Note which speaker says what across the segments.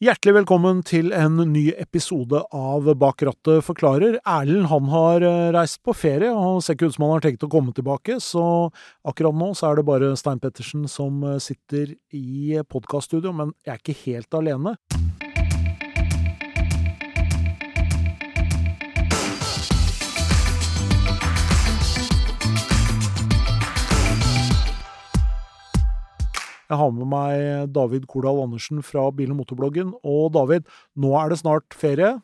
Speaker 1: Hjertelig velkommen til en ny episode av Bak rattet forklarer. Erlend han har eh, reist på ferie og ser ikke ut som han har tenkt å komme tilbake, så akkurat nå så er det bare Stein Pettersen som eh, sitter i podkaststudio, men jeg er ikke helt alene. Jeg har med meg David Kordal Andersen fra Bil- og motorbloggen. Og David, nå er det snart ferie.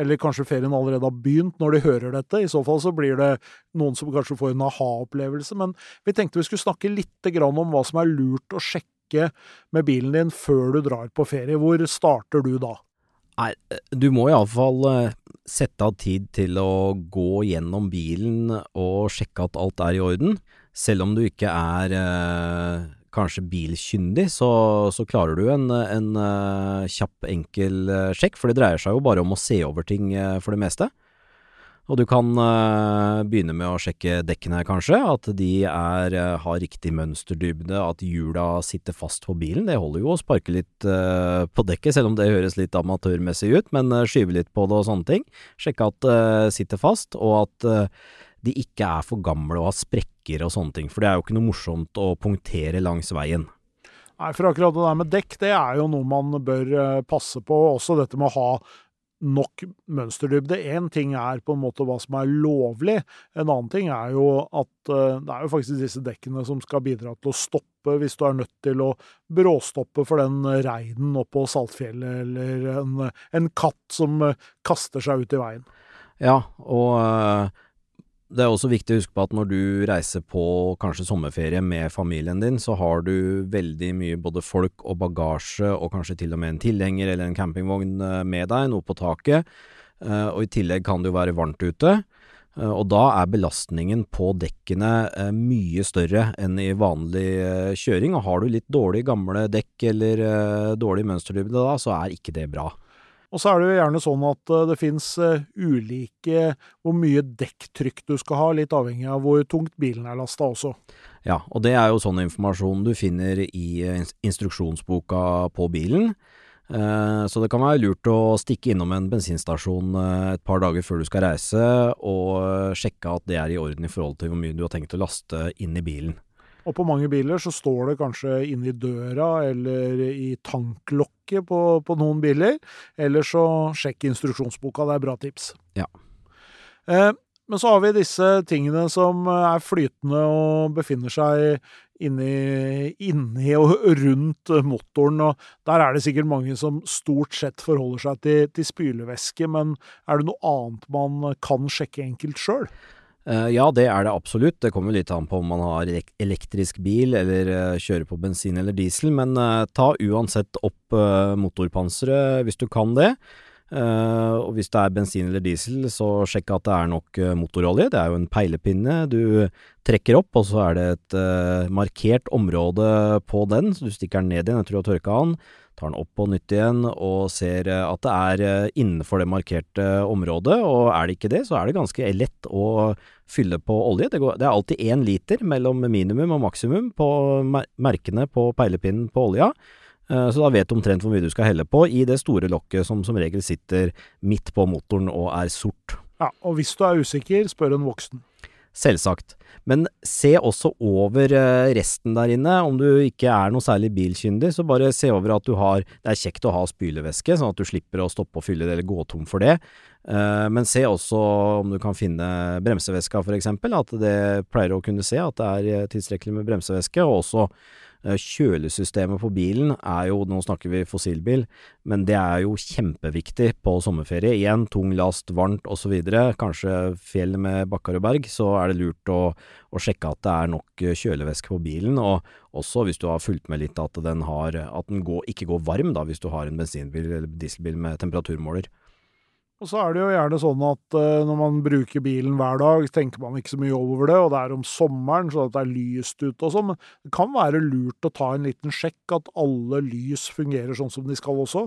Speaker 1: Eller kanskje ferien allerede har begynt når de hører dette. I så fall så blir det noen som kanskje får en aha-opplevelse. Men vi tenkte vi skulle snakke litt om hva som er lurt å sjekke med bilen din før du drar på ferie. Hvor starter du da?
Speaker 2: Nei, du må iallfall eh, sette av tid til å gå gjennom bilen og sjekke at alt er i orden. Selv om du ikke er eh, kanskje bilkyndig, så, så klarer du en, en uh, kjapp, enkel uh, sjekk. For det dreier seg jo bare om å se over ting uh, for det meste. Og du kan begynne med å sjekke dekkene, kanskje. At de er, har riktig mønsterdybde, at hjula sitter fast på bilen. Det holder jo å sparke litt på dekket, selv om det høres litt amatørmessig ut. Men skyve litt på det og sånne ting. Sjekke at det sitter fast, og at de ikke er for gamle og har sprekker og sånne ting. For det er jo ikke noe morsomt å punktere langs veien.
Speaker 1: Nei, for akkurat det der med dekk, det er jo noe man bør eh, passe på. Også dette med å ha nok mønsterdybde. Én ting er på en måte hva som er lovlig, en annen ting er jo at uh, det er jo faktisk disse dekkene som skal bidra til å stoppe hvis du er nødt til å bråstoppe for den reinen oppå Saltfjellet, eller en, en katt som uh, kaster seg ut i veien.
Speaker 2: Ja, og det er også viktig å huske på at når du reiser på kanskje sommerferie med familien din, så har du veldig mye både folk og bagasje, og kanskje til og med en tilhenger eller en campingvogn eh, med deg, noe på taket. Eh, og i tillegg kan det jo være varmt ute. Eh, og da er belastningen på dekkene mye større enn i vanlig kjøring. Og har du litt dårlig gamle dekk eller dårlig mønsterdybde da, så er ikke det bra.
Speaker 1: Og så er det jo gjerne sånn at eh, det fins eh, ulike hvor mye dekktrykk du skal ha, litt avhengig av hvor tungt bilen er lasta også.
Speaker 2: Ja, og det er jo sånn informasjon du finner i eh, instruksjonsboka på bilen. Så det kan være lurt å stikke innom en bensinstasjon et par dager før du skal reise, og sjekke at det er i orden i forhold til hvor mye du har tenkt å laste inn i bilen.
Speaker 1: Og på mange biler så står det kanskje inni døra eller i tanklokket på, på noen biler. Eller så sjekk instruksjonsboka, det er bra tips.
Speaker 2: Ja.
Speaker 1: Eh, men så har vi disse tingene som er flytende og befinner seg inni, inni og rundt motoren. og Der er det sikkert mange som stort sett forholder seg til, til spylevæske, men er det noe annet man kan sjekke enkelt sjøl?
Speaker 2: Uh, ja, det er det absolutt. Det kommer litt an på om man har elektrisk bil eller uh, kjører på bensin eller diesel, men uh, ta uansett opp motorpanseret hvis du kan det. Og hvis det er bensin eller diesel, så sjekk at det er nok motorolje. Det er jo en peilepinne du trekker opp, og så er det et markert område på den, så du stikker den ned igjen etter du har tørka den tar den opp på nytt igjen og ser eh, at det er eh, innenfor det markerte området. Og er det ikke det, så er det ganske lett å fylle på olje. Det, går, det er alltid én liter mellom minimum og maksimum på merkene på peilepinnen på olja. Eh, så da vet du omtrent hvor mye du skal helle på i det store lokket som som regel sitter midt på motoren og er sort.
Speaker 1: Ja, og hvis du er usikker, spør en voksen.
Speaker 2: Selvsagt. Men se også over eh, resten der inne. Om du ikke er noe særlig bilkyndig, så bare se over at du har Det er kjekt å ha spylevæske, sånn at du slipper å stoppe og fylle det eller gå tom for det. Eh, men se også om du kan finne bremsevæska, eksempel. At det pleier å kunne se at det er tilstrekkelig med bremsevæske. Og også kjølesystemet på bilen er jo, nå snakker vi fossilbil, men det er jo kjempeviktig på sommerferie. Igjen, tung last, varmt osv. Kanskje fjell med bakker og berg, så er det lurt å, å sjekke at det er nok eh, kjølevæske på bilen. Og også hvis du har fulgt med litt at den, har, at den går, ikke går varm, da, hvis du har en bensinbil eller dieselbil med temperaturmåler.
Speaker 1: Og så er det jo gjerne sånn at uh, når man bruker bilen hver dag, tenker man ikke så mye over det, og det er om sommeren, så at det er lyst ute og sånn, men det kan være lurt å ta en liten sjekk at alle lys fungerer sånn som de skal også.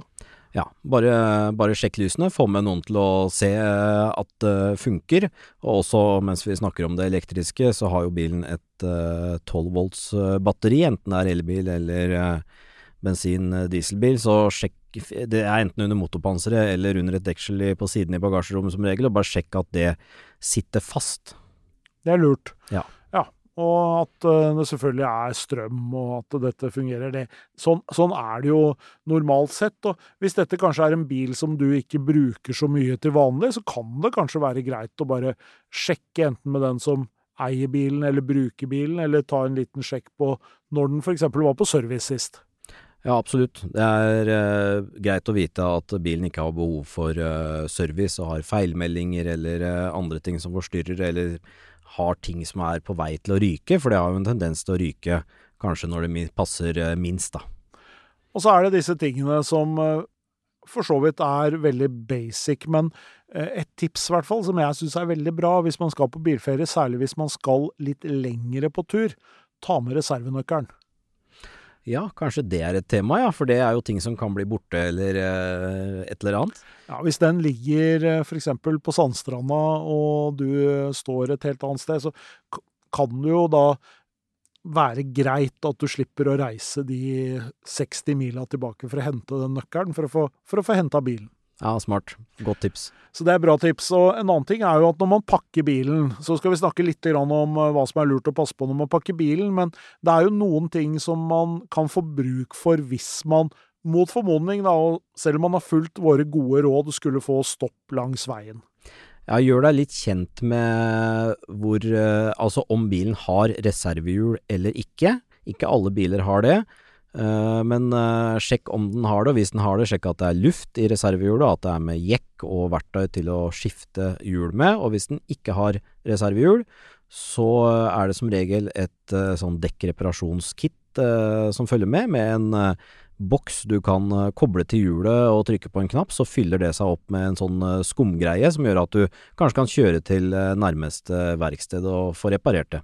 Speaker 2: Ja, bare, bare sjekk lysene, få med noen til å se eh, at det funker. Og også mens vi snakker om det elektriske, så har jo bilen et uh, 12 volts batteri, enten det er elbil eller bensin-dieselbil, så sjekk det er enten under motorpanseret eller under et deksel på siden i bagasjerommet som regel, og bare sjekk at det sitter fast.
Speaker 1: Det er lurt.
Speaker 2: Ja.
Speaker 1: ja. Og at uh, det selvfølgelig er strøm, og at dette fungerer. Det. Sånn, sånn, er det jo normalt sett. Og hvis dette kanskje er en bil som du ikke bruker så mye til vanlig, så kan det kanskje være greit å bare sjekke enten med den som eier bilen eller bruker bilen, eller ta en liten sjekk på når den f.eks. var på service sist.
Speaker 2: Ja, absolutt. Det er uh, greit å vite at bilen ikke har behov for uh, service og har feilmeldinger eller uh, andre ting som forstyrrer, eller har ting som er på vei til å ryke, for det har jo en tendens til å ryke kanskje når det passer minst, da.
Speaker 1: Og så er det disse tingene som for så vidt er veldig basic, men et tips hvert fall, som jeg syns er veldig bra hvis man skal på bilferie, særlig hvis man skal litt lengre på tur, ta med reservenøkkelen.
Speaker 2: Ja, kanskje det er et tema, ja. For det er jo ting som kan bli borte eller eh, et eller annet.
Speaker 1: Ja, Hvis den ligger eh, f.eks. på sandstranda og du står et helt annet sted, så kan det jo da være greit at du slipper å reise de 60 mila tilbake for å hente den nøkkelen, for å få, for få henta bilen.
Speaker 2: Ja, smart. Godt tips.
Speaker 1: Så det er bra tips. Og en annen ting er jo at når man pakker bilen, så skal vi snakke litt om eh, hva som er lurt å passe på når man pakker bilen, men det er jo noen ting som man kan få bruk for hvis man mot formodning, da, og selv om man har fulgt våre gode råd, skulle få stopp langs veien.
Speaker 2: Ja, gjør deg litt kjent med hvor eh, Altså om bilen har reservehjul eller ikke. Ikke alle biler har det. Uh, men uh, sjekk om den har det, og hvis den har det, sjekk at det er luft i reservehjulet, at det er med jekk og verktøy til å skifte hjul med. Og hvis den ikke har reservehjul, så er det som regel et sånn dekkreparasjonskit som følger med, med en boks du kan koble til hjulet og trykke på en knapp, så fyller det seg opp med en sånn skumgreie som gjør at du kanskje kan kjøre til nærmeste verksted og få reparert det.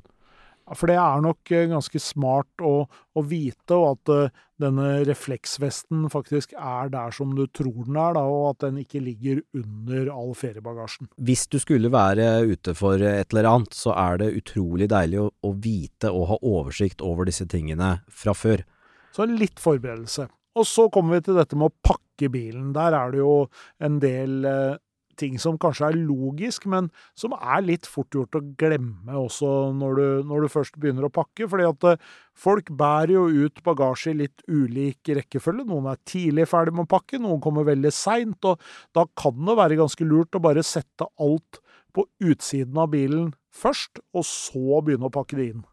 Speaker 1: For det er nok eh, ganske smart å, å vite, og at uh, denne refleksvesten faktisk er der som du tror den er, da, og at den ikke ligger under all feriebagasjen.
Speaker 2: Hvis du skulle være ute for et eller annet, så er det utrolig deilig å, å vite og ha oversikt over disse tingene fra før.
Speaker 1: Så litt forberedelse. Og så kommer vi til dette med å pakke bilen. Der er det jo en del uh, ting som kanskje er logisk, men som er litt fort gjort å glemme også når du, når du først begynner å pakke. fordi at eh, folk bærer jo ut bagasje i litt ulik rekkefølge. Noen er tidlig ferdig med å pakke, noen kommer veldig seint, og da kan det være ganske lurt å bare sette alt på utsiden av bilen først, og så begynne å pakke det inn.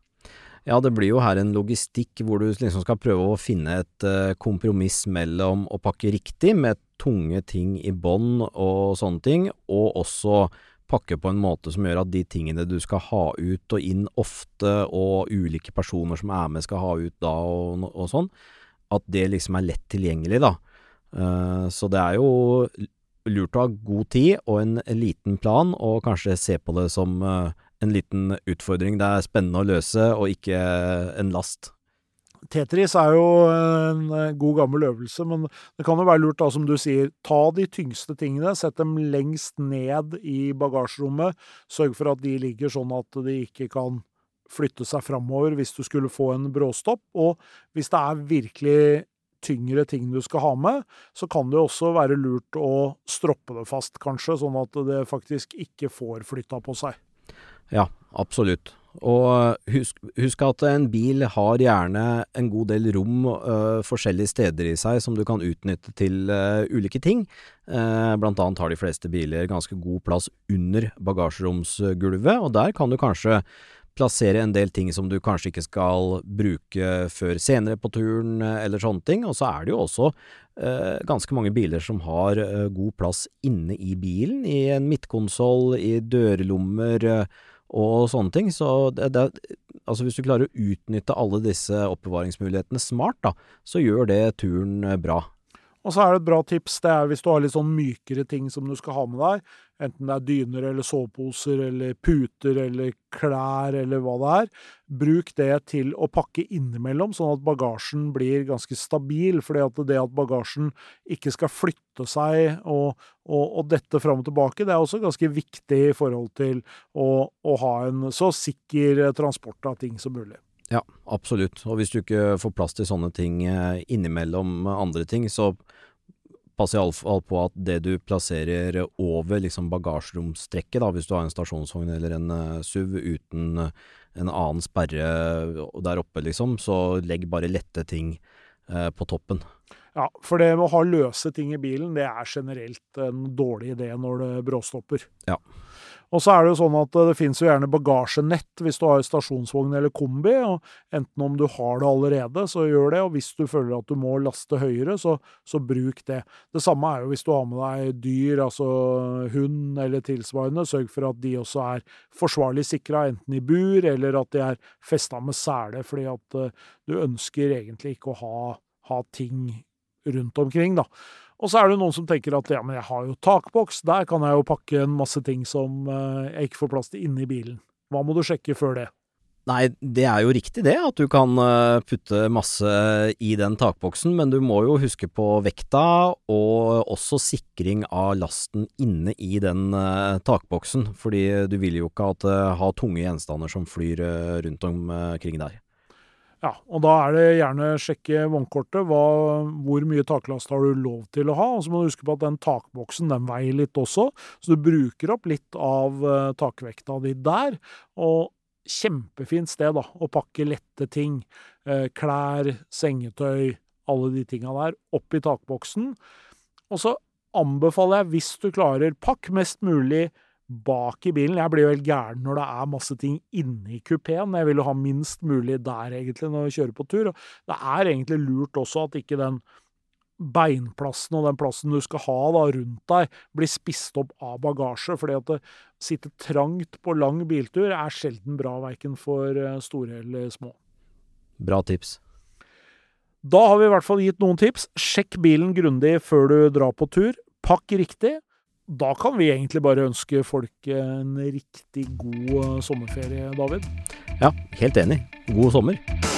Speaker 2: Ja, det blir jo her en logistikk hvor du liksom skal prøve å finne et uh, kompromiss mellom å pakke riktig med tunge ting i bånn og sånne ting, og også pakke på en måte som gjør at de tingene du skal ha ut og inn ofte, og ulike personer som er med skal ha ut da og, og sånn, at det liksom er lett tilgjengelig, da. Uh, så det er jo lurt å ha god tid og en liten plan, og kanskje se på det som uh, en liten utfordring det er spennende å løse, og ikke en last.
Speaker 1: Tetris er jo en eh, god gammel øvelse, men det kan jo være lurt, da, som du sier, ta de tyngste tingene, sett dem lengst ned i bagasjerommet, sørg for at de ligger sånn at de ikke kan flytte seg framover hvis du skulle få en bråstopp, og hvis det er virkelig tyngre ting du skal ha med, så kan det også være lurt å stroppe det fast, kanskje, sånn at det faktisk ikke får flytta på seg.
Speaker 2: Ja, absolutt. Og husk, husk, at en bil har gjerne en god del rom øh, forskjellige steder i seg som du kan utnytte til øh, ulike ting. Eh, blant annet har de fleste biler ganske god plass under bagasjeromsgulvet, og der kan du kanskje plassere en del ting som du kanskje ikke skal bruke før senere på turen, eller sånne ting. Og så er det jo også ganske mange biler som har god plass inne i bilen, i en midtkonsoll, i dørlommer og sånne ting. Så det, det, altså hvis du klarer å utnytte alle disse oppbevaringsmulighetene smart, da, så gjør det turen eh, bra.
Speaker 1: Og så er det et bra tips, det er hvis du har litt sånn mykere ting som du skal ha med deg, enten det er dyner eller soveposer eller puter eller klær eller hva det er, bruk det til å pakke innimellom, sånn at bagasjen blir ganske stabil. fordi at det at bagasjen ikke skal flytte seg og, og, og dette fram og tilbake, det er også ganske viktig i forhold til å, å ha en så sikker transport av ting som mulig.
Speaker 2: Ja, absolutt. Og hvis du ikke får plass til sånne ting eh, innimellom andre ting, så pass iallfall på at det du plasserer over liksom bagasjeromstrekket, hvis du har en stasjonsvogn eller en uh, SUV uten uh, en annen sperre der oppe, liksom, så legg bare lette ting eh, på toppen.
Speaker 1: Ja, for det med å ha løse ting i bilen, det er generelt en dårlig idé når det bråstopper.
Speaker 2: Ja.
Speaker 1: Og så er det jo sånn at det finnes jo gjerne bagasjenett hvis du har stasjonsvogn eller kombi, og enten om du har det allerede, så gjør det, og hvis du føler at du må laste høyere, så, så bruk det. Det samme er jo hvis du har med deg dyr, altså hund eller tilsvarende, sørg for at de også er forsvarlig sikra, enten i bur eller at de er festa med sele, fordi at uh, du ønsker egentlig ikke å ha, ha ting rundt omkring, da. Og så er det noen som tenker at ja, men jeg har jo takboks, der kan jeg jo pakke en masse ting som uh, jeg ikke får plass til inni bilen. Hva må du sjekke før det?
Speaker 2: Nei, det er jo riktig det, at du kan uh, putte masse i den takboksen, men du må jo huske på vekta og også sikring av lasten inne i den uh, takboksen, fordi du vil jo ikke at, ha tunge gjenstander som flyr rundt omkring der.
Speaker 1: Ja, og da er det gjerne sjekke vognkortet. Hvor mye taklast har du lov til å ha? Og så må du huske på at den takboksen den veier litt også, så du bruker opp litt av uh, takvekta di der. Og kjempefint sted da, å pakke lette ting. Uh, klær, sengetøy, alle de tinga der, opp i takboksen. Og så anbefaler jeg, hvis du klarer, pakk mest mulig bak i bilen. Jeg blir jo helt gæren når det er masse ting inni kupeen. Jeg vil jo ha minst mulig der, egentlig, når vi kjører på tur. Og det er egentlig lurt også at ikke den beinplassen og den plassen du skal ha da, rundt deg, blir spist opp av bagasje. fordi at det sitter trangt på lang biltur er sjelden bra, verken for eh, store eller små.
Speaker 2: Bra tips.
Speaker 1: Da har vi i hvert fall gitt noen tips. Sjekk bilen grundig før du drar på tur. Pakk riktig da kan vi egentlig bare ønske folk en riktig god sommerferie, David.
Speaker 2: Ja, helt enig. God sommer.